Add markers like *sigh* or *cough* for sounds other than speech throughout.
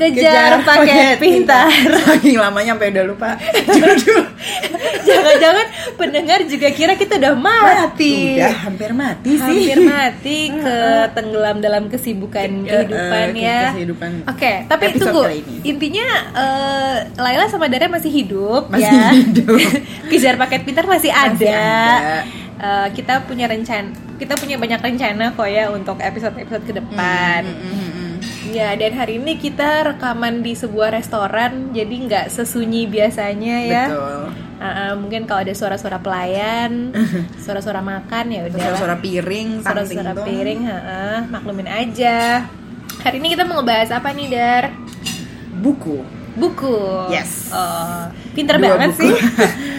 podcast Kejar, Paket Pintar. *laughs* Saking lamanya sampai udah lupa *laughs* Judul Jangan-jangan pendengar juga kira kita udah mati. Udah hampir mati sih Hampir mati *laughs* ke tenggelam dalam kesibukan kehidupan eh, ya. kehidupan. Oke, tapi Episode tunggu. Intinya eh, Laila sama Dara masih hidup Masih ya. hidup. Kejar Paket Pintar masih ada. Masih ada. Eh, kita punya rencana, kita punya banyak rencana kok ya untuk episode-episode ke depan. Mm, mm, mm, mm. Ya, dan hari ini kita rekaman di sebuah restoran, jadi nggak sesunyi biasanya ya. Betul Uh, uh, mungkin kalau ada suara-suara pelayan, *laughs* suara-suara makan ya udah. Suara-suara piring Suara-suara piring, ha maklumin aja. Hari ini kita mau ngebahas apa nih, Dar? Buku Buku. Yes. Oh, pinter Dua banget buku. sih.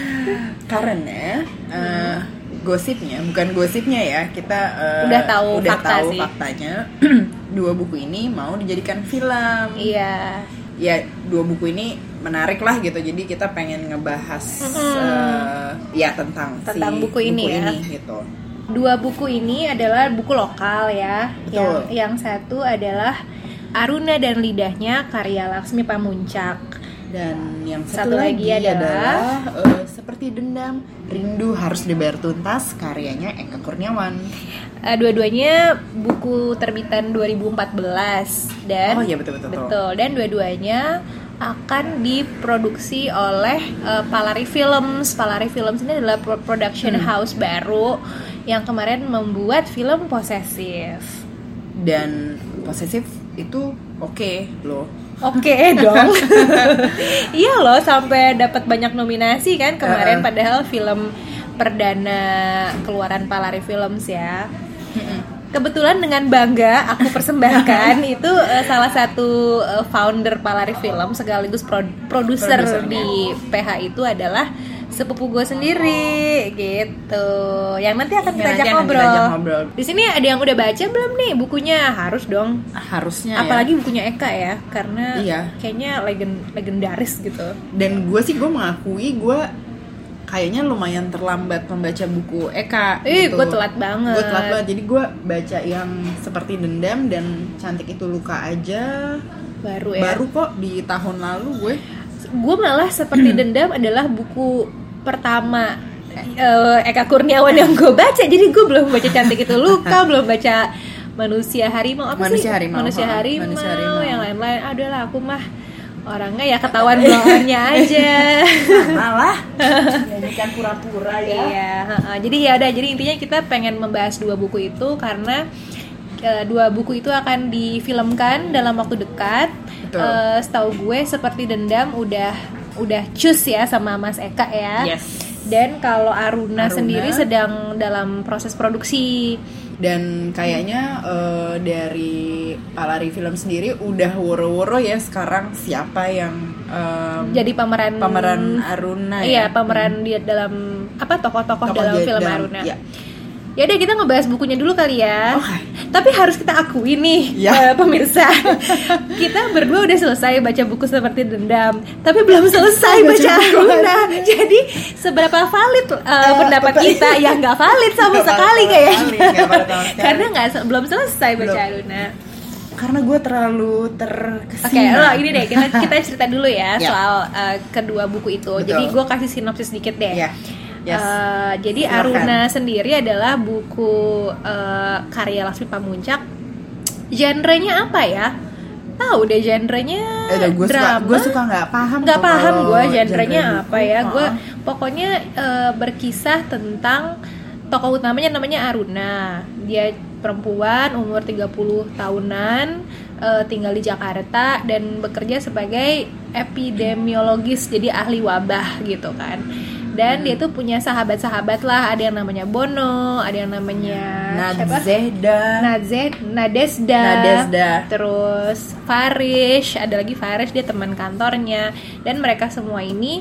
*laughs* Karena eh, gosipnya Bukan gosipnya ya Kita eh, Udah tahu udah fakta tahu sih. faktanya *clears throat* Dua buku ini mau dijadikan film Iya. ya dua buku ini menarik lah gitu jadi kita pengen ngebahas Mm-mm. eh, ya tentang Tentang si buku ini ya. gitu Dua buku ini adalah buku lokal ya. Betul. Yang yang satu adalah Aruna dan Lidahnya karya Laksmi Pamuncak. Dan yang Satu satu, lagi lagi, adalah- adalah, eh, seperti dendam rindu harus dibayar tuntas karyanya Eka Kurniawan Eh, dua-duanya buku terbitan 2014 dan Oh, iya, betul, betul, betul. dan dua-duanya akan diproduksi oleh eh, Palari Films. Palari Films ini adalah pro- production Hmm. house baru yang kemarin membuat film posesif. dan posesif itu oke loh Oke dong. *laughs* iya loh sampai dapat banyak nominasi kan kemarin Uh-uh. padahal film perdana keluaran Palari Films ya. Kebetulan dengan bangga aku persembahkan *laughs* itu eh, salah satu eh, founder Palari Film sekaligus pro- produser di PH itu adalah sepupu gue sendiri gitu. Yang nanti akan kita ajak ngobrol. ajak ngobrol. Di sini ada yang udah baca belum nih bukunya? Harus dong. harusnya Apalagi ya. bukunya Eka ya, karena Iya. kayaknya legend legendaris gitu. dan gue sih gue mengakui gue kayaknya lumayan terlambat membaca buku Eka Ih, gitu. gue telat banget. Gue telat banget. Jadi gue baca yang seperti dendam dan cantik itu luka aja. Baru ya. Baru kok di tahun lalu gue. Gue malah seperti *clears throat* dendam adalah buku pertama eh, Eka Kurniawan yang gue baca. Jadi gue belum baca cantik itu luka, *laughs* belum baca manusia harimau apa sih? Manusia Harimau, Manusia ha, harimau, Manusia Harimau. yang lain-lain. Adalah aku mah orangnya ya ketahuan blowernya aja. Malah nyanyikan *laughs* pura-pura ya. Iya, jadi ya udah jadi intinya kita pengen membahas dua buku itu karena eh, dua buku itu akan difilmkan dalam waktu dekat. Betul. Eh, setahu gue seperti dendam udah udah cus ya sama Mas Eka ya. Yes. Dan kalau Aruna, Aruna. sendiri sedang dalam proses produksi. Dan kayaknya eh, dari Palari Film sendiri udah woro-woro ya sekarang siapa yang em, Jadi pemeran pemeran Aruna Iya, ya. pemeran dia dalam apa tokoh-tokoh Tokoh dalam dia- film dalam- Aruna. iya. Ya udah kita ngebahas bukunya dulu kali ya. Oke. Tapi harus kita akui nih Ya. eh, pemirsa, *laughs* kita berdua udah selesai baca buku seperti dendam, tapi belum selesai baca Aruna. Jadi seberapa valid eh, Eh, pendapat kita yang nggak valid sama valid sekali kayaknya. *laughs* Karena nggak belum selesai baca Belum. Aruna. Karena gue terlalu Oke, terkesima. lo ini deh kita kita cerita dulu ya Ya. soal eh, kedua buku itu. Betul. Jadi gue kasih sinopsis dikit deh. Ya. Yes. Eh, jadi Silakan. Aruna sendiri adalah buku eh, karya Laksmi Pamuncak. Genrenya apa ya? Tahu deh genrenya Eh, gue suka drama. gue suka nggak paham. nggak paham gue genrenya genre apa ya. Gue pokoknya eh, berkisah tentang tokoh utamanya namanya Aruna. Dia perempuan umur 30 tahunan eh, tinggal di Jakarta dan bekerja sebagai epidemiologis jadi ahli wabah gitu kan. Dan dia tuh punya sahabat-sahabat lah, ada yang namanya Bono, ada yang namanya siapa? Nadzeda. Nazed, Nadesda, Nadesda. terus Farish, ada lagi Farish dia teman kantornya dan mereka semua ini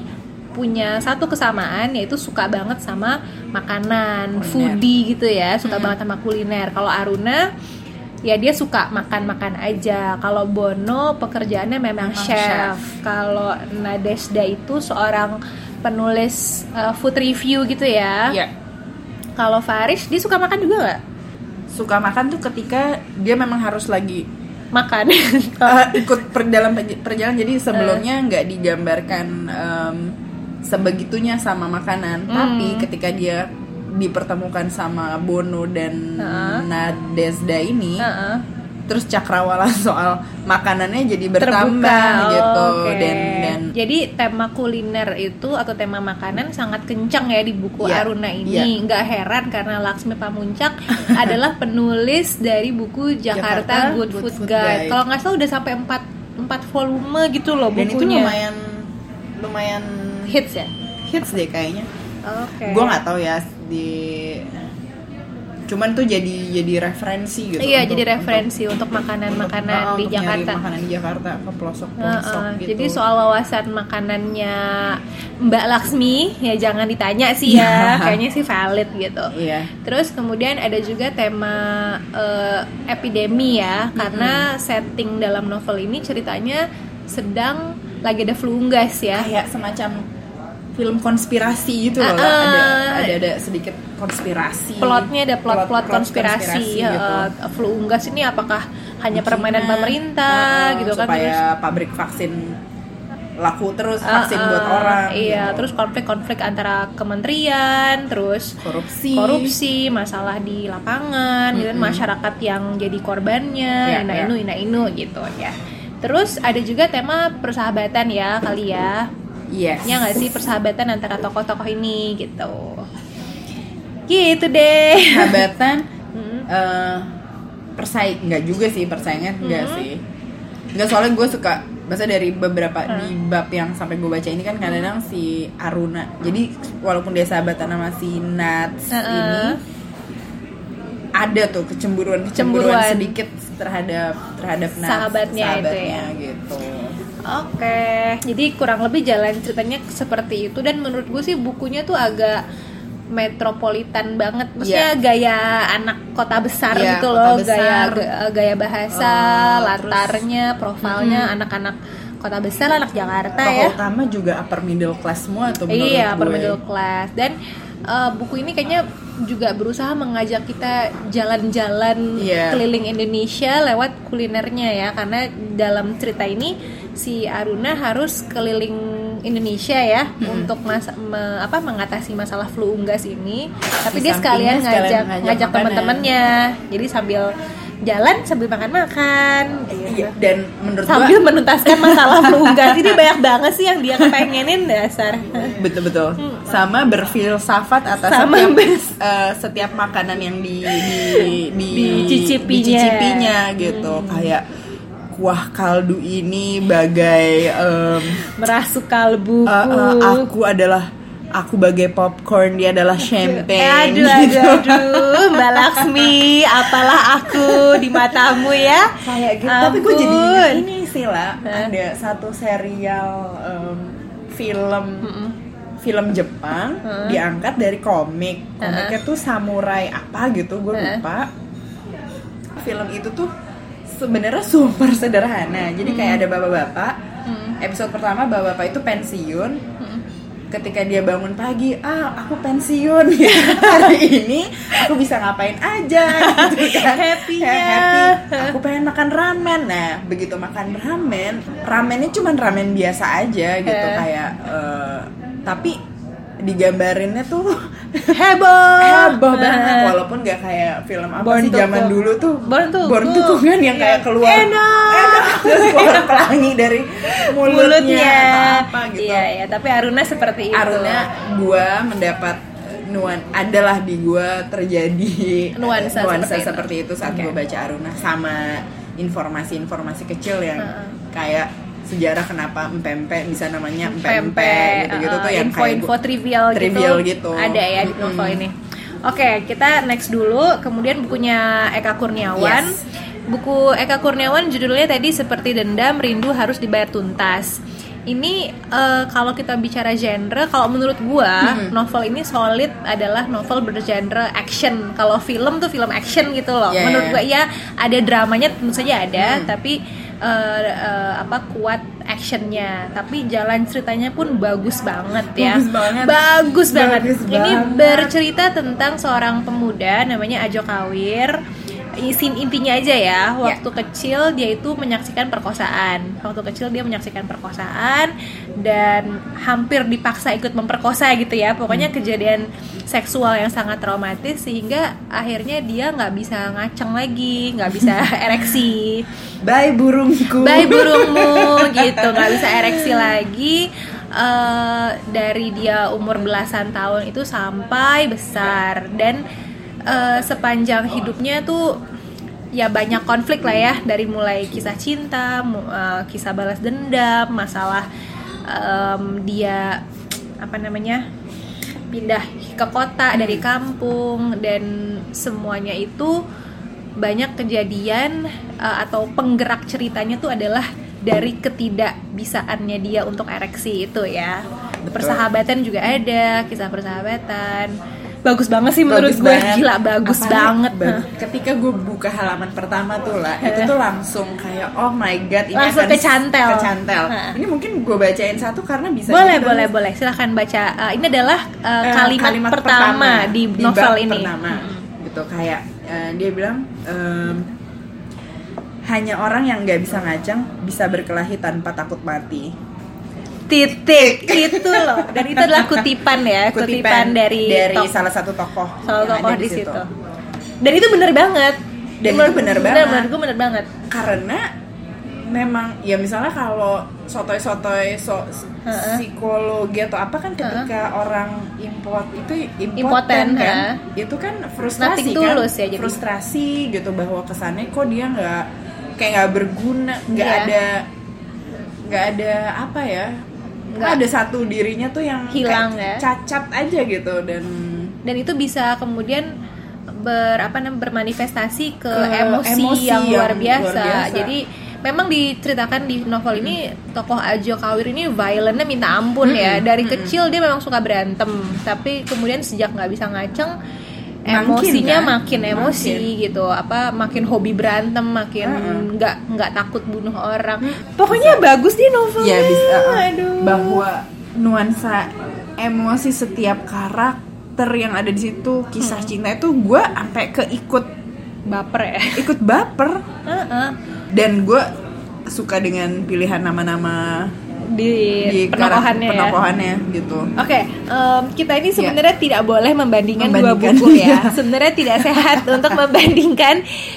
punya satu kesamaan yaitu suka banget sama makanan, Kuliner. foodie gitu ya, suka Hmm. banget sama kuliner. Kalau Aruna ya dia suka makan-makan aja. Kalau Bono pekerjaannya memang Memang chef. Kalau Nadesda itu seorang penulis uh, food review gitu ya. Iya. Kalau Faris dia suka makan juga nggak? Suka makan tuh ketika dia memang harus lagi Makan. *laughs* eh, ikut per dalam perjalanan jadi sebelumnya nggak digambarkan em, sebegitunya sama makanan Hmm. tapi ketika dia dipertemukan sama Bono dan Heeh. Nadesda ini Heeh. Terus cakrawala *laughs* soal makanannya jadi bertambah terbuka gitu. Oh, oke. dan dan jadi tema kuliner itu atau tema makanan sangat kencang ya di buku Iya, Aruna ini. nggak heran karena Laksmi Pamuncak *laughs* adalah penulis dari buku Jakarta, Jakarta Good, Good Food, Food Guide, Guide. kalau nggak salah udah sampai 4 empat volume gitu loh dan itu bukunya. lumayan lumayan hits ya? hits deh kayaknya. Oke. Gue nggak tahu ya di cuman tuh jadi jadi referensi gitu iya untuk- jadi referensi untuk makanan-makanan untuk- di untuk Jakarta makanan di Jakarta ke pelosok pelosok Heeh, gitu Jadi soal wawasan makanannya Mbak Laksmi ya jangan ditanya sih ya, Iya. *laughs* kayaknya sih valid gitu. iya Terus kemudian ada juga tema eh, epidemi ya, karena setting dalam novel ini ceritanya sedang lagi ada flu unggas ya. kayak semacam film konspirasi gitu loh Ah, lah. ada ah. ada ada sedikit konspirasi Plotnya ada plot-plot Plot-plot konspirasi, gitu. eh, flu unggas ini apakah hanya Di permainan pemerintah Heeh, gitu kan? supaya pabrik vaksin laku terus Ah, vaksin ah, buat orang Iya, gitu. terus konflik-konflik antara kementerian, terus korupsi korupsi, masalah di lapangan, gitu kan Mm-mm. masyarakat yang jadi korbannya, Ya, ina ya. inu ina inu gitu ya. Terus ada juga tema persahabatan ya kali ya. Yes Ya nggak sih persahabatan antara tokoh-tokoh ini gitu. Gitu deh. sahabatan *laughs* Mm. eh persaing nggak juga sih persaingan nggak Hmm. sih nggak soalnya gue suka bahasa dari beberapa Hmm. di bab yang sampai gue baca ini kan kadang-kadang si Aruna jadi walaupun dia sahabatan sama si Nats Heeh. ini ada tuh kecemburuan kecemburuan Cemburuan. sedikit terhadap terhadap Nats Sahabatnya itu ya. gitu Oke, jadi kurang lebih jalan ceritanya seperti itu. Dan menurut gue sih bukunya tuh agak metropolitan banget, maksudnya gaya anak kota besar Iya, gitu loh, besar. gaya ga- gaya bahasa, Oh, latarnya, profilnya anak-anak kota besar, anak Jakarta tokoh ya. utama juga upper middle class semua tuh menurut Iya, upper gue. middle class. Dan eh, buku ini kayaknya juga berusaha mengajak kita jalan-jalan Iya. keliling Indonesia lewat kulinernya ya. Karena dalam cerita ini si Aruna harus keliling Indonesia ya untuk masa me- apa mengatasi masalah flu unggas ini. Tapi Di dia sekalian ngajak ngajak ngajak teman-temannya. Jadi sambil jalan sambil makan-makan. Gitu. Iya, dan menurut sambil gue menuntaskan masalah *laughs* flu unggas ini banyak banget sih yang dia kepengenin dasar. Betul betul. Sama berfilsafat atas Hmm. Sama setiap eh, setiap makanan yang di di di Dicicipinya. dicicipinya gitu. Kayak kuah kaldu ini bagai em, merasuk kalbuku eh, eh, aku adalah aku bagai popcorn dia adalah champagne. aduh, aduh, gitu. aduh, Mbak Laksmi, apalah aku di matamu ya? kayak gitu. Tapi gue jadi ingat Ampun. ini sih lah ada satu serial em, film film Jepang diangkat dari komik. Komiknya tuh samurai apa gitu gue lupa. Film itu tuh sebenarnya super sederhana. Jadi kayak ada bapak-bapak. Episode pertama bapak-bapak itu pensiun ketika dia bangun pagi ah aku pensiun gitu. *laughs* hari ini aku bisa ngapain aja gitu *laughs* kan Happy-nya. happy aku pengen makan ramen nah begitu makan ramen ramennya cuman ramen biasa aja gitu Eh. kayak eh, tapi digambarinnya tuh Heboh, heboh banget walaupun gak kayak film apa Born sih zaman dulu tuh Born to Born Cook. Cook kan yang kayak Iya. keluar Enak. *laughs* terus keluar pelangi dari mulutnya, mulutnya. atau apa gitu Iya, iya, tapi Aruna seperti itu. Aruna gua mendapat nuan adalah di gua terjadi Nuansa seperti itu. seperti itu saat Oke. gua baca Aruna sama informasi-informasi kecil yang Heeh. kayak sejarah kenapa empempe bisa namanya empempe Pempek, gitu-gitu tuh uh, yang kayak info-info gua- trivial, trivial gitu, gitu. ada ya di novel ini. Oke, kita next dulu. Kemudian bukunya Eka Kurniawan. Yes. Buku Eka Kurniawan judulnya tadi seperti dendam, rindu harus dibayar tuntas. ini eh, kalau kita bicara genre, kalau menurut gua novel ini solid adalah novel bergenre action. Kalau film tuh film action gitu loh. Yeah, menurut yeah. gua ya ada dramanya tentu saja ada, tapi eh, eh, apa kuat actionnya. Tapi jalan ceritanya pun bagus banget ya. Bagus banget. Bagus banget. Bagus Ini banget. bercerita tentang seorang pemuda namanya Ajo Kawir. Isin intinya aja ya, waktu kecil dia itu menyaksikan perkosaan. Waktu kecil dia menyaksikan perkosaan dan hampir dipaksa ikut memperkosa gitu ya. Pokoknya kejadian seksual yang sangat traumatis sehingga akhirnya dia nggak bisa ngaceng lagi, nggak bisa *laughs* ereksi. Bye burungku. Bye burungmu *laughs* gitu nggak bisa ereksi lagi Eh, dari dia umur belasan tahun itu sampai besar dan eh, sepanjang hidupnya tuh ya banyak konflik lah ya dari mulai kisah cinta, eh, kisah balas dendam, masalah em, dia apa namanya pindah ke kota dari kampung dan semuanya itu banyak kejadian uh, atau penggerak ceritanya tuh adalah dari ketidakbisaannya dia untuk ereksi itu ya. Persahabatan juga ada, kisah persahabatan. Bagus banget sih menurut Bagus gue, banget. gila bagus Apalagi banget. ba- Ketika gue buka halaman pertama tuh lah, itu tuh langsung kayak oh my god ini Langsung akan kecantel. kecantel. Hah. Ini mungkin gue bacain satu karena bisa boleh boleh boleh. Silahkan baca. Uh, ini adalah uh, Eh, kalimat, pertama, di novel bab ini. pertama. Gitu kayak eh, dia bilang em, hanya orang yang nggak bisa ngajang bisa berkelahi tanpa takut mati titik itu loh dan itu adalah kutipan ya kutipan, dari, dari tok- salah satu tokoh salah tokoh ada di situ dan itu bener banget Dan Menurut- itu bener banget. menurut gue bener banget karena memang ya misalnya kalau sotoy-sotoy so, Heeh. psikologi atau apa kan ketika orang import itu Impoten, impoten kan heeh. itu kan frustrasi Nothing kan tulus ya, jadi. frustrasi gitu bahwa kesannya kok dia nggak kayak nggak berguna nggak Iya. ada nggak ada apa ya nggak Nggak- ada satu dirinya tuh yang Hilang ya. cacat aja gitu dan dan itu bisa kemudian ber apa namanya bermanifestasi ke, Ke emosi, emosi yang, yang luar, biasa. luar biasa. Jadi memang diceritakan di novel ini tokoh Ajo Kawir ini violentnya minta ampun ya. Dari kecil dia memang suka berantem, tapi kemudian sejak nggak bisa ngaceng Makin, emosinya kan? makin emosi Makin. gitu. Apa makin hobi berantem makin nggak nggak takut bunuh orang. Pokoknya bagus di novelnya. Ya bisa uh, aduh. Bahwa nuansa emosi setiap karakter yang ada di situ kisah cinta itu gue sampai keikut baper ya? *laughs* Ikut baper. Heeh. dan gue suka dengan pilihan nama-nama di, di penokohannya ya. penokohannya gitu Oke, em, kita ini sebenarnya tidak boleh membandingkan, dua Membandingkan. buku ya. *laughs* sebenarnya tidak sehat *laughs* untuk membandingkan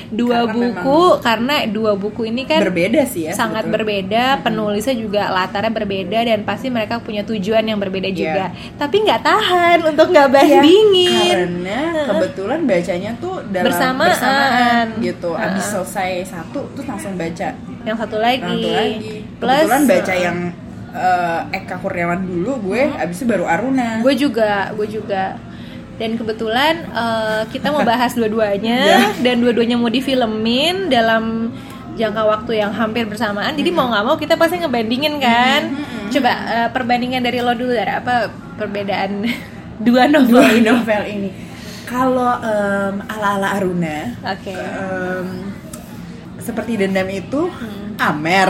dua Karena buku karena dua buku ini kan berbeda sih ya sangat sebetulnya. berbeda, penulisnya juga latarnya berbeda dan pasti mereka punya tujuan yang berbeda Iya. juga. Tapi nggak tahan untuk nggak Ya, bandingin. karena kebetulan bacanya tuh dalam Bersamaan. bersamaan gitu Heeh. abis selesai satu terus langsung baca Yang satu lagi. satu lagi Plus kebetulan baca yang eh, Eka Kurniawan dulu gue abis itu baru Aruna. Gue juga gue juga. Dan kebetulan eh, kita mau bahas *laughs* dua-duanya Ya. dan dua-duanya mau difilmin dalam jangka waktu yang hampir bersamaan. Jadi mau nggak mau kita pasti ngebandingin kan? Coba eh, perbandingan dari lo dulu dari apa perbedaan *laughs* dua novel dua ini? novel ini. Kalau em, ala-ala Aruna oke. em, seperti dendam itu Amer.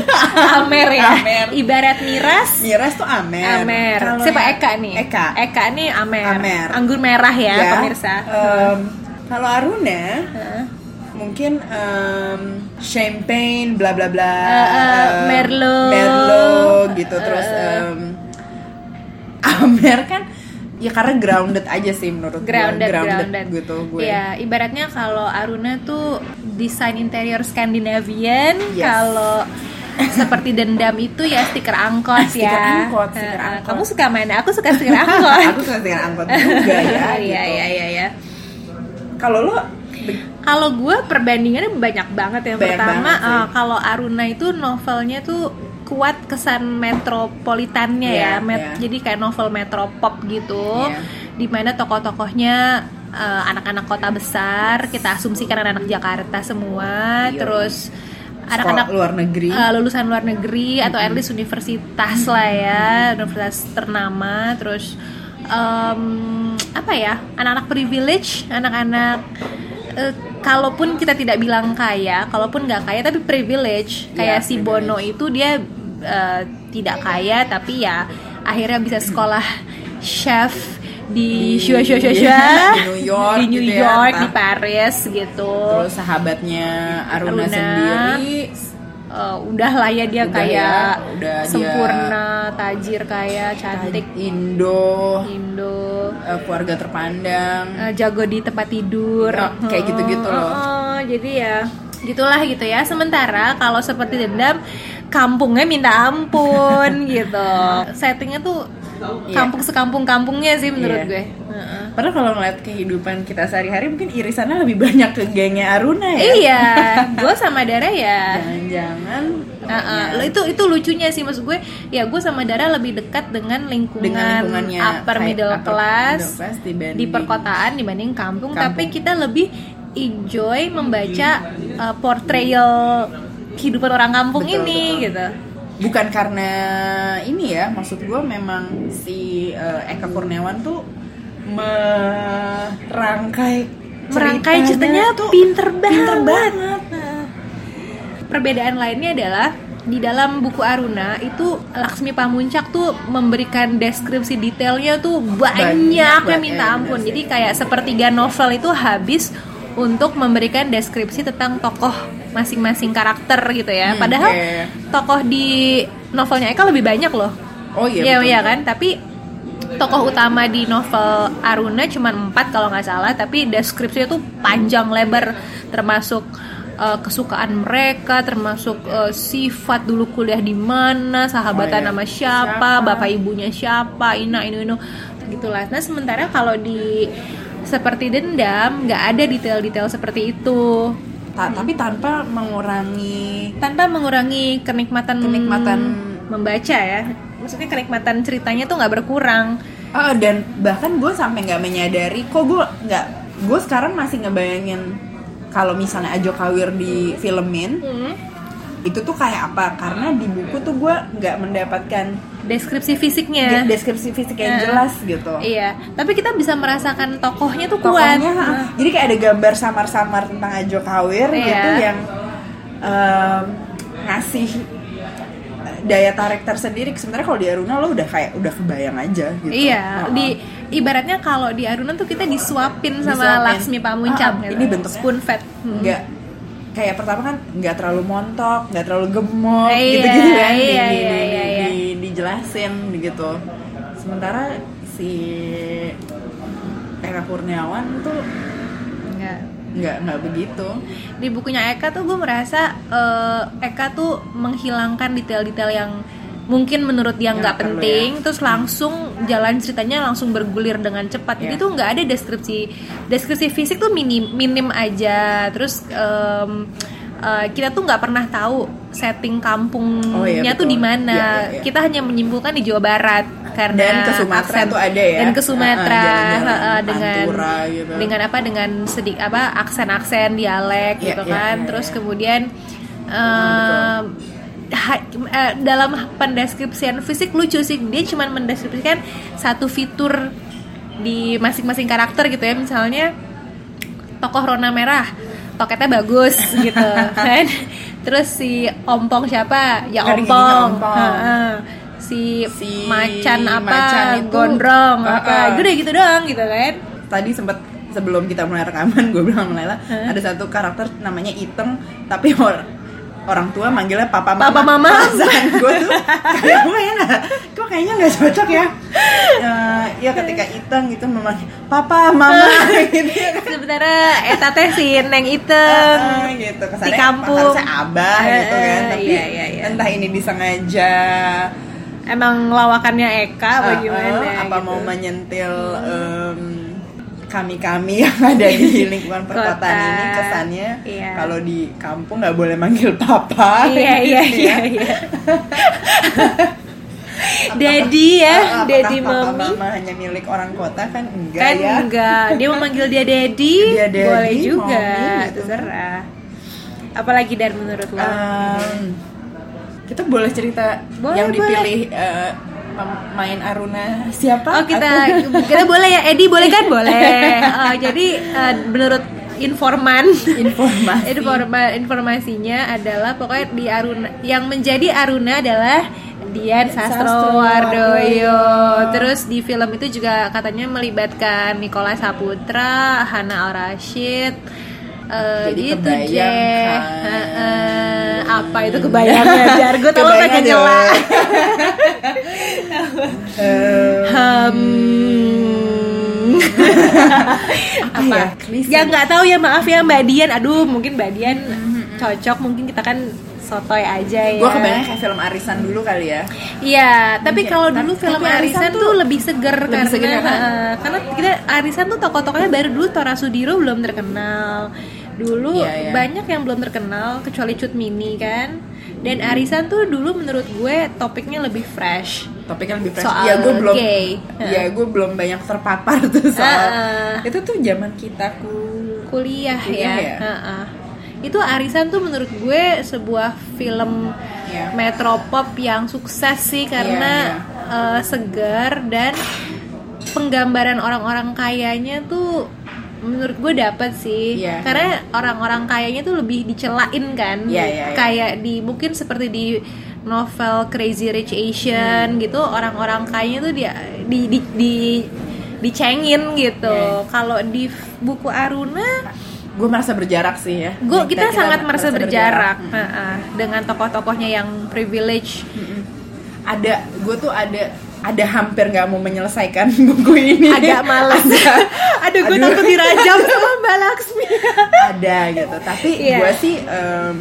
*laughs* Amer ya. Amer. ibarat miras. Miras tuh Amer. Amer. Kalau siapa? Eka nih. Eka. Eka nih Amer, Amer. anggur merah ya, Ya, pemirsa. Em, kalau Aruna Heeh. mungkin em, champagne bla bla bla. Eh, em, Merlot. Merlot gitu. Terus em, Amer kan ya karena grounded aja sih menurut gue. grounded, grounded, gitu gue Ya, ibaratnya kalau Aruna tuh desain interior Skandinavian, Yes. kalau seperti dendam itu ya stiker angkot *laughs* Stiker ya. angkot, stiker angkot. Kamu suka mana? *laughs* Aku suka stiker angkot. aku suka dengan angkot juga ya *laughs* Iya, gitu. iya, iya, iya. kalau lo Kalau gue perbandingannya banyak banget. Yang Banyak pertama, banget eh, kalau Aruna itu novelnya tuh kuat kesan metropolitannya Iya, ya, Met- iya. jadi kayak novel metropop gitu, Iya. di mana tokoh-tokohnya eh, anak-anak kota besar, kita asumsikan anak-anak Jakarta semua, Iya. terus anak-anak luar negeri eh, lulusan luar negeri atau at least universitas lah ya universitas ternama terus em, apa ya anak-anak privilege anak-anak eh, kalaupun kita tidak bilang kaya kalaupun nggak kaya tapi privilege kayak Iya, si Bono itu dia eh, tidak kaya tapi ya akhirnya bisa sekolah chef di Di- shua shua shua di New York di New gitu ya, York di entah. Paris gitu terus sahabatnya Aruna, Aruna. sendiri Eh, udah lah ya dia Udah kayak ya, udah dia- sempurna, tajir kaya, cantik, Indo Indo, eh, keluarga terpandang eh, jago di tempat tidur, Oh, kayak gitu-gitu Oh, loh. oh, jadi ya gitulah gitu ya. Sementara kalau seperti dendam, kampungnya minta ampun *laughs* gitu. Settingnya tuh Iya. kampung sekampung-kampungnya sih menurut Iya. gue. Heeh. Padahal kalau ngeliat kehidupan kita sehari-hari mungkin irisannya lebih banyak ke gengnya Aruna ya. Iya, *laughs* gue sama Dara ya. Jangan-jangan ya, lo itu itu lucunya sih maksud gue ya gue sama Dara lebih dekat dengan lingkungan Dengan lingkungannya upper middle upper class, middle class dibanding- di perkotaan dibanding kampung, Kampung. tapi kita lebih enjoy membaca uh, portrayal kehidupan orang kampung Betul, ini betul. gitu bukan karena ini ya maksud gue memang si eh, Eka Kurniawan tuh merangkai merangkai ceritanya tuh pinter banget, pinter banget. Nah, perbedaan lainnya adalah di dalam buku Aruna itu Laksmi Pamuncak tuh memberikan deskripsi detailnya tuh banyak, Banyak ya banget, minta ya, ampun. bener Jadi kayak sepertiga novel itu habis untuk memberikan deskripsi tentang tokoh masing-masing karakter gitu ya. Hmm, Padahal iya, iya. tokoh di novelnya Eka lebih banyak loh. Oh iya, Iya betul, iya betul. kan, tapi tokoh utama di novel Aruna cuma empat kalau nggak salah, tapi deskripsinya tuh panjang lebar, termasuk uh, kesukaan mereka, termasuk uh, sifat dulu kuliah di mana, sahabatan Oh, iya. sama siapa, Siapa. bapak ibunya siapa, ina inu inu, gitulah. Nah sementara kalau di seperti dendam nggak ada detail-detail seperti itu. Ta- tapi tanpa mengurangi tanpa mengurangi kenikmatan Kenikmatan- membaca ya. Maksudnya kenikmatan ceritanya tuh nggak berkurang. Ah, dan bahkan gue sampai nggak menyadari kok gue nggak gue sekarang masih ngebayangin kalau misalnya Ajo Kawir di filmin itu tuh kayak apa? Karena di buku tuh gue nggak mendapatkan deskripsi fisiknya deskripsi fisik yang Ya. jelas gitu iya tapi kita bisa merasakan tokohnya tuh kuat Tokohnya, Nah, jadi kayak ada gambar samar-samar tentang Ajo Kawir Iya. gitu yang em, ngasih daya tarik tersendiri sebenarnya kalau di Aruna lo udah kayak udah kebayang aja gitu iya Ha-ha. di ibaratnya kalau di Aruna tuh kita disuapin sama Disuapin. Laksmi Pamuncak Ah, gitu. ini bentuknya spoon fed Hmm. nggak kayak pertama kan nggak terlalu montok nggak terlalu gemuk Iya, gitu gitu kan iya, iya, iya, iya. Di- dijelasin gitu sementara si Eka Kurniawan tuh Enggak. nggak nggak begitu di bukunya Eka tuh gue merasa eh, Eka tuh menghilangkan detail-detail yang mungkin menurut dia nggak penting ya. terus langsung jalan ceritanya langsung bergulir dengan cepat jadi Ya. tuh nggak ada deskripsi deskripsi fisik tuh minim minim aja terus em, eh, kita tuh nggak pernah tahu setting kampungnya Oh, iya, tuh di mana Iya, iya, iya. kita hanya menyimpulkan di Jawa Barat karena Dan ke Sumatera aksen- tuh ada ya? dan ke Sumatera Ah, jalan-jalan ha, ha, dengan Pantura gitu. dengan apa dengan sedik apa aksen-aksen dialek Iya, gitu iya, kan iya, terus iya. kemudian em, ha- eh, dalam pendeskripsian fisik lucu sih dia cuma mendeskripsikan satu fitur di masing-masing karakter gitu ya misalnya tokoh Rona Merah toketnya bagus *laughs* gitu kan. Terus si Ompong siapa? Ya Ompong, ompong. Si, Si macan apa? Macan itu, gondrong apa? Ha-ha. udah gitu doang gitu kan. Tadi sempat sebelum kita mulai rekaman *laughs* gue bilang sama Laila ada satu karakter namanya Iteng tapi *laughs* or- orang tua manggilnya papa mama Papa mama. perasaan gue tuh kayak gue ya kok kayaknya nggak cocok ya Eh, ya ketika Iteng itu memanggil papa mama *laughs* gitu sebenarnya eta teh si Neng Iteng Ah, gitu kesannya di kampung. saya abah gitu kan tapi iya, iya, iya. entah ini disengaja emang lawakannya Eka apa uh, uh, apa gitu. mau menyentil kami kami yang ada di *laughs* lingkungan perkotaan Kota. ini kesannya Iya. kalau di kampung nggak boleh manggil papa. Iya *laughs* iya gitu iya ya. iya. *laughs* Daddy ya, Ah, papa mami mama hanya milik orang kota? Kan enggak kan ya. enggak. Dia memanggil dia Daddy? Dia daddy, boleh juga. mommy, gitu kan. terserah. Apalagi dan menurut lo? Em, kita boleh cerita Boleh, yang dipilih eh, pemain Aruna siapa? Oh kita kita boleh ya Edi boleh kan *laughs* boleh. *laughs* Oh, jadi eh, menurut informan informasi. *laughs* informa- informasinya adalah pokoknya di Aruna yang menjadi Aruna adalah Dian Sastrowardoyo. Sastrowardoyo. Terus di film itu juga katanya melibatkan Nikola Saputra, Hana Al Rashid. Eh, Jadi gitu kebayang kan. Heeh. apa itu? Gue Kebayang pengen aja. nyela. Eh, Hmm. apa ya? Klise. ya nggak tahu ya maaf ya Mbak Dian aduh mungkin Mbak Dian cocok mungkin kita kan sotoy aja ya Gue kebayang kayak film Arisan dulu kali ya. Iya, tapi Iya, kalau dulu film Arisan Arisan tuh lebih seger lebih karena seger kan? eh, karena kita Arisan tuh tokoh-tokohnya baru dulu Tora Sudiro belum terkenal. Dulu Iya, iya. banyak yang belum terkenal kecuali Cut Mini kan. Dan Arisan tuh dulu menurut gue topiknya lebih fresh. Topiknya lebih fresh. Soal ya gue belum. gay. Ya gue belum banyak terpapar tuh soal. Heeh. Itu tuh zaman kita ku. kuliah, Kuliah ya. ya? Heeh. Itu Arisan tuh menurut gue sebuah film Iya. metropop yang sukses sih karena Iya, eh, segar dan penggambaran orang-orang kayanya tuh menurut gue dapet sih Iya. karena orang-orang kayanya tuh lebih dicelain kan Iya, iya, iya. kayak di mungkin seperti di novel Crazy Rich Asian Hmm. gitu orang-orang kayanya tuh dia di di, di dicengin gitu Iya. kalau di buku Aruna Gue merasa berjarak sih ya. gue kita, sangat merasa berjarak, Mm. Heeh. dengan tokoh-tokohnya yang privilege Mm-mm. Ada, gue tuh ada ada hampir nggak mau menyelesaikan *laughs* buku ini. agak males Ada. Aduh gue takut dirajam *laughs* sama Mbak Laksmi. Ada gitu. Tapi Iya. gue sih em,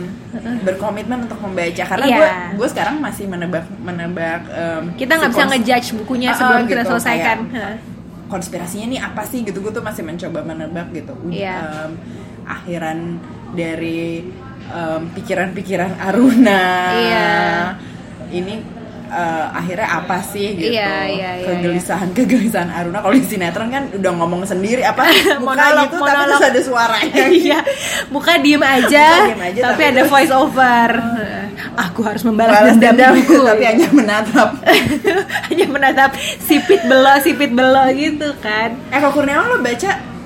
berkomitmen untuk membaca. Karena Iya. gue gue sekarang masih menebak menebak em, kita nggak si bisa ngejudge bukunya Ah, ah, sebelum kita gitu, selesaikan. Kayak konspirasinya nih apa sih gitu? Gue tuh masih mencoba menebak gitu. Udah, Iya. em, akhiran dari pikiran-pikiran Aruna. Iya. ini eh, akhirnya apa sih gitu? Iya, iya, iya, kegelisahan kegelisahan Aruna. Kalau di sinetron kan udah ngomong sendiri apa *laughs* muka Monolog, gitu tapi terus ada suaranya *laughs* iya. Muka diem aja, Muka diem aja, tapi, tapi- ada voice over aku harus membalas balas dendam dendam ibuku. *laughs* tapi hanya menatap. Hanya menatap sipit belo sipit belo gitu kan. Eko Kurniawan lo baca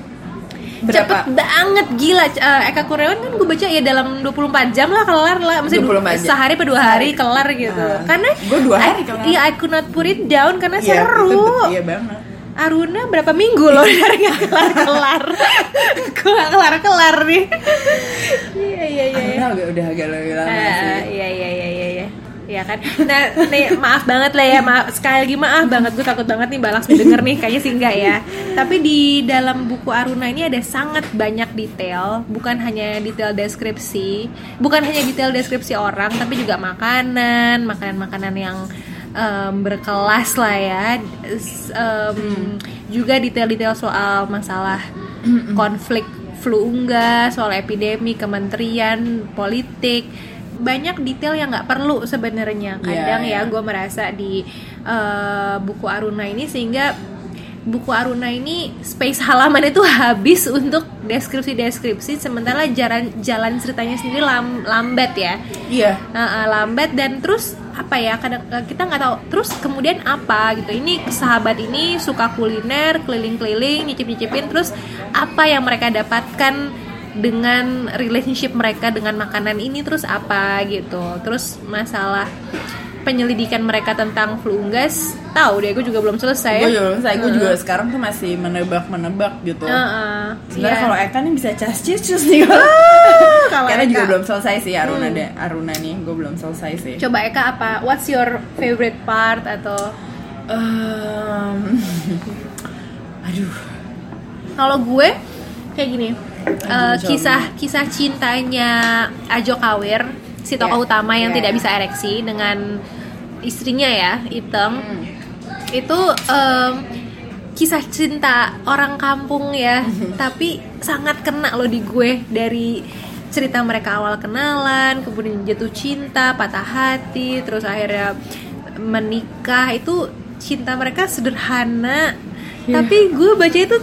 berapa? Cepet banget gila. Eh, Eka Kurniawan kan gue baca ya dalam 24 jam lah kelar lah. Maksudnya 24 jam. sehari per dua hari kelar gitu. Ah. karena Gua dua hari I- kelar. iya I could not put it down karena Iya, seru. itu iya banget. Aruna berapa minggu loh *laughs* dari nggak kelar kelar. *laughs* Gue nggak kelar kelar nih. Iya iya iya. Aruna udah agak lebih lama Ah, sih. iya iya ya kan? Nah nih maaf banget lah ya maaf. Sekali lagi maaf banget gue takut banget nih balas denger nih kayaknya sih enggak ya. Tapi di dalam buku Aruna ini ada sangat banyak detail bukan hanya detail deskripsi bukan hanya detail deskripsi orang tapi juga makanan makanan makanan yang em, berkelas lah ya. Em, juga detail-detail soal masalah konflik flu unggas soal epidemi kementerian politik banyak detail yang nggak perlu sebenarnya. Kadang Iya, ya iya. gue merasa di eh, buku Aruna ini sehingga buku Aruna ini space halaman itu habis untuk deskripsi-deskripsi. Sementara jalan jalan ceritanya sendiri lam- lambat ya. Iya. Nah, uh, lambat dan terus apa ya kadang uh, kita nggak tahu terus kemudian apa gitu. Ini sahabat ini suka kuliner keliling-keliling nyicip-nyicipin terus apa yang mereka dapatkan dengan relationship mereka dengan makanan ini terus apa gitu. Terus masalah penyelidikan mereka tentang flu unggas tahu deh gue juga belum selesai. Gue juga saya gue juga sekarang tuh masih menebak menebak gitu. Heeh, sebenarnya iya. kalau Eka nih bisa cas cus nih kalau karena juga belum selesai sih Aruna deh. Aruna nih gue belum selesai sih. Coba Eka apa what's your favorite part atau? Em, *laughs* aduh. Kalau gue kayak gini, Eh, kisah kisah cintanya Ajo Kawir, si tokoh Ya, utama yang ya. tidak bisa ereksi dengan istrinya ya, Iteng. Hmm. Itu em, kisah cinta orang kampung ya, tapi sangat kena loh di gue dari cerita mereka awal kenalan, kemudian jatuh cinta, patah hati, terus akhirnya menikah itu cinta mereka sederhana, Iya. tapi gue baca itu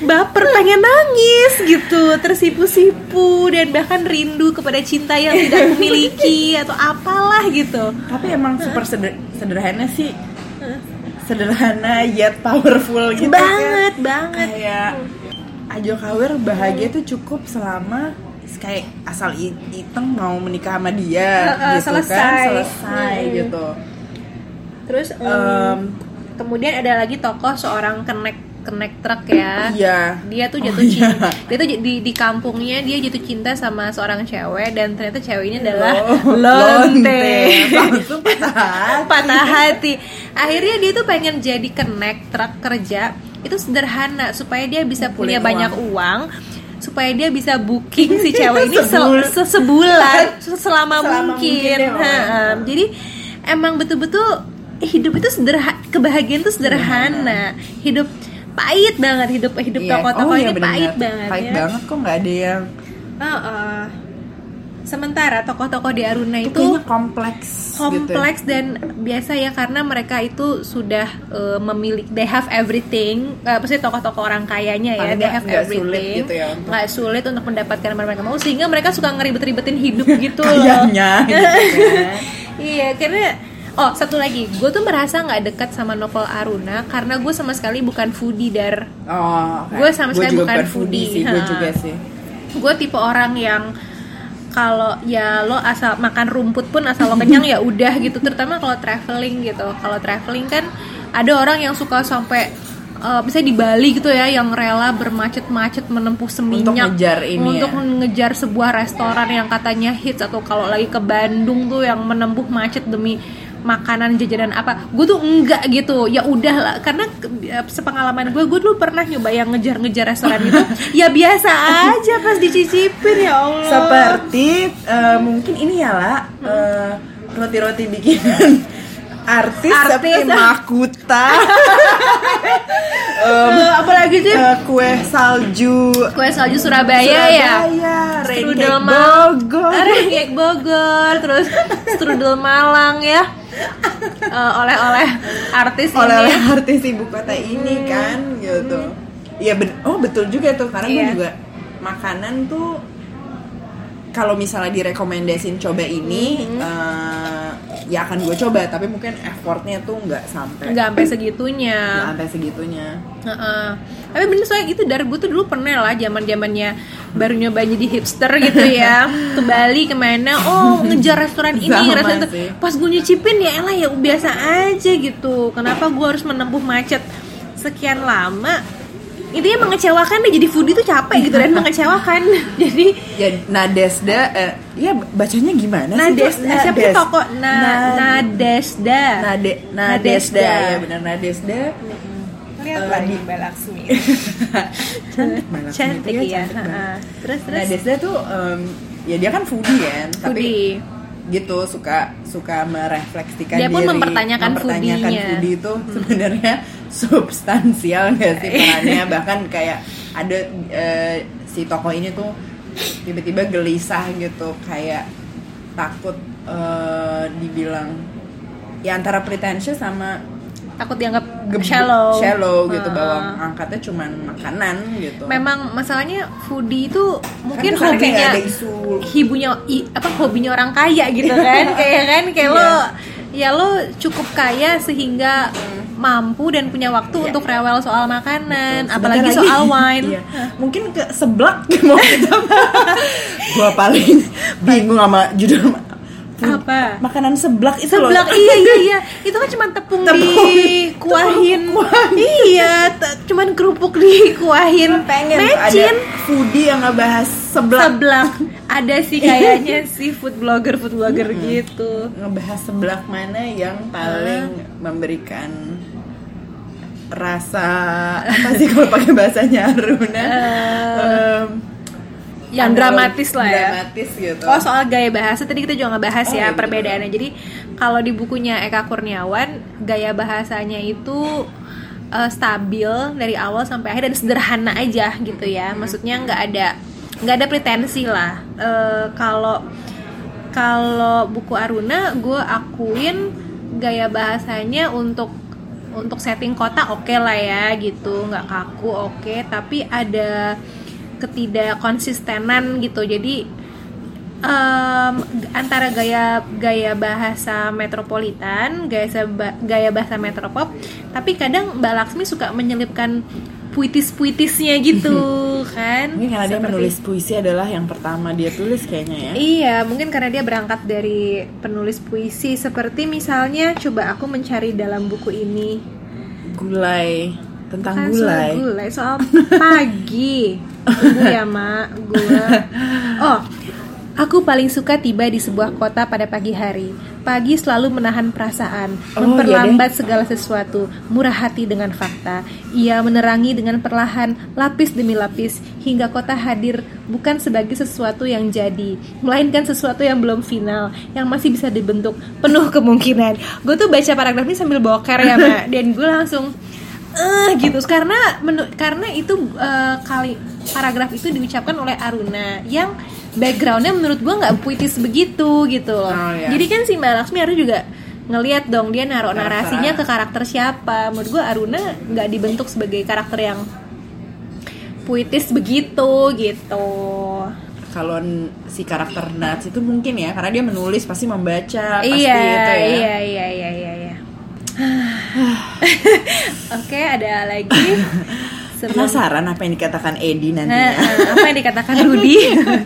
baper pengen nangis gitu tersipu-sipu dan bahkan rindu kepada cinta yang tidak *laughs* kumiliki atau apalah gitu Tapi emang super seder- sederhana sih. Sederhana yet powerful gitu banget kan. banget Kayak Ajo Kawer bahagia tuh cukup selama kayak asal Iteng mau menikah sama dia Uh, uh, gitu selesai. kan selesai Hmm. gitu. terus em, Em, kemudian ada lagi tokoh seorang kenek kenek truk ya. Iya. dia tuh jatuh Oh, cinta. Iya. dia tuh di di kampungnya dia jatuh cinta sama seorang cewek dan ternyata cewek ini adalah Oh, lonte. Langsung patah hati. *laughs* patah hati. Akhirnya dia tuh pengen jadi kenek truk kerja. Itu sederhana supaya dia bisa punya uang. banyak uang supaya dia bisa booking si cewek ini se- se- sebulan *laughs* selama, Selama mungkin, mungkin. ya, jadi emang betul-betul hidup itu sederhana kebahagiaan itu sederhana. Hidup pahit banget hidup hidup Iya. tokoh-tokoh Oh, iya, ini bener-bener. pahit banget Pahit ya banget kok nggak ada yang Heeh. sementara tokoh-tokoh di Aruna itu itu kayaknya kompleks gitu. kompleks dan biasa ya karena mereka itu sudah uh, memiliki they have everything uh, pasti tokoh-tokoh orang kayanya ya Paling they have nggak everything sulit gitu ya untuk- nggak sulit untuk mendapatkan apa mereka mau sehingga mereka suka ngeribet-ribetin hidup gitu *laughs* loh Kayaknya gitu kan. iya karena oh satu lagi. Gue tuh merasa nggak dekat sama novel Aruna karena gue sama sekali bukan foodie dar. Oh, Gue sama sekali juga bukan foodie, sih, gue juga sih. gue tipe orang yang kalau ya lo asal makan rumput pun asal lo kenyang ya udah gitu. Terutama kalau traveling gitu. Kalau traveling kan ada orang yang suka sampai eh, misalnya di Bali gitu ya yang rela bermacet-macet menempuh seminyak ngejar ini untuk ya. ngejar sebuah restoran yang katanya hits atau kalau lagi ke Bandung tuh yang menempuh macet demi makanan jajanan apa gue tuh enggak gitu. Ya udah lah karena eh, sepengalaman gue gue dulu pernah nyoba yang ngejar-ngejar restoran itu. *laughs* Ya biasa aja pas dicicipin ya Allah. Seperti eh, mungkin ini ya lah eh, roti-roti bikinan artis, Artis. seperti Makuta, *laughs* Eh, apalagi sih eh, kue salju kue salju Surabaya, ya Surabaya, rain strudel Bogor. Cake Bogor terus strudel Malang ya Eh, oleh-oleh artis oleh-oleh ini artis ibu kota ini kan gitu. Iya ben- oh betul juga tuh karena gue Iya. juga makanan tuh kalau misalnya direkomendasin coba ini Mm-hmm. eh, ya akan gue coba tapi mungkin effortnya tuh nggak sampai nggak sampai segitunya. Nggak sampai segitunya. Heeh. Tapi bener soalnya itu dari gue tuh dulu pernah lah zaman zamannya baru nyoba jadi hipster gitu ya. *laughs* Ke Bali ke mana oh ngejar restoran ini Sama restoran itu. pas gue nyicipin ya elah ya biasa aja gitu. Kenapa gue harus menempuh macet? Sekian lama intinya mengecewakan deh jadi foodie tuh capek gitu dan mengecewakan. *laughs* Jadi Ya Nadesda eh ya bacanya gimana sih? Nadesda tuh? siapa Nades- toko na Nad- Nadesda. Nade Nadesda ya benar Nadesda. lihat Eh, lagi Mbak Laksmi *laughs* cantik itu ya cantik banget. heeh. terus terus? Nadesda tuh em, ya dia kan foodie kan, tapi foodie. gitu suka suka merefleksikan Dia pun diri, mempertanyakan mempertanyakan foodie itu sebenarnya substansial nggak sih perannya? Bahkan kayak ada eh, si tokoh ini tuh tiba-tiba gelisah gitu kayak takut eh, dibilang ya antara pretentious sama takut dianggap shallow. shallow gitu Ah. bahwa angkatnya cuman makanan gitu. Memang masalahnya foodie itu mungkin kayak hobinya hibunya i- apa hobinya orang kaya gitu kan. *laughs* Kayak kan kayak lo ya lo cukup kaya sehingga mampu dan punya waktu Iya. untuk rewel soal makanan Sebentar apalagi lagi. soal wine Iya. Mungkin ke seblak *laughs* mau kita. gua paling bingung sama judul Apa? Makanan seblak itu loh. seblak iya iya iya itu kan cuma tepung, Tepung. dikuahin iya te- cuman kerupuk dikuahin pengen tuh ada mecin foodie yang ngebahas seblak. seblak ada sih kayaknya sih food blogger food blogger gitu Ngebahas seblak mana yang paling memberikan rasa apa sih kalau pakai bahasanya Aruna? Em, yang ada dramatis lah ya Dramatis gitu. Oh soal gaya bahasa tadi kita juga ngebahas Oh, ya iya, perbedaannya. Jadi kalau di bukunya Eka Kurniawan gaya bahasanya itu eh, stabil dari awal sampai akhir dan sederhana aja gitu ya. Maksudnya nggak ada nggak ada pretensi lah. Eh, Kalau kalau buku Aruna gue akuin gaya bahasanya untuk untuk setting kota oke lah ya gitu. Nggak kaku oke. Tapi ada ketidak konsistenan gitu. Jadi em, antara gaya gaya bahasa metropolitan gaya gaya bahasa metropop tapi kadang Mbak Laksmi suka menyelipkan puitis-puitisnya gitu *laughs* kan Mungkin karena dia menulis puisi adalah yang pertama dia tulis kayaknya ya. Iya, mungkin karena dia berangkat dari penulis puisi seperti misalnya coba aku mencari dalam buku ini Gulai tentang kan gulai. soal gulai *laughs* soal pagi. Tunggu ya, Mak. Gula. *laughs* Oh, aku paling suka tiba di sebuah kota pada pagi hari. Pagi selalu menahan perasaan, Oh, memperlambat segala sesuatu, murah hati dengan fakta. Ia menerangi dengan perlahan, lapis demi lapis, hingga kota hadir bukan sebagai sesuatu yang jadi, melainkan sesuatu yang belum final, yang masih bisa dibentuk, penuh kemungkinan. Gue tuh baca paragraf ini sambil boker ya, Mak, *laughs* dan gue langsung eh gitu karena menu- karena itu eh, kali paragraf itu diucapkan oleh Aruna yang backgroundnya menurut gua nggak puitis begitu gitu loh. Oh, iya. jadi kan si Mbak Laksmi harus juga ngelihat dong dia naruh narasinya ke karakter siapa. Menurut gua Aruna nggak dibentuk sebagai karakter yang puitis begitu gitu. Kalau si karakter Nats itu mungkin ya karena dia menulis pasti membaca pasti iya, itu ya. iya iya iya iya iya. *sighs* *sighs* Oke ada lagi *laughs* sebelum Penasaran apa yang dikatakan Edi Nah, nantinya? eh, apa yang dikatakan *laughs* Rudi?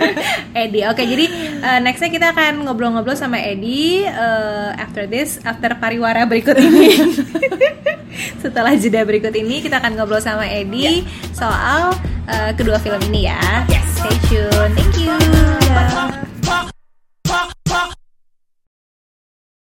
*laughs* Edi. Oke, jadi eh, nextnya kita akan ngobrol-ngobrol sama Edi eh, after this, after pariwara berikut ini. *laughs* Setelah jeda berikut ini kita akan ngobrol sama Edi soal eh, kedua film ini ya. Stay tune. Thank you. Dah.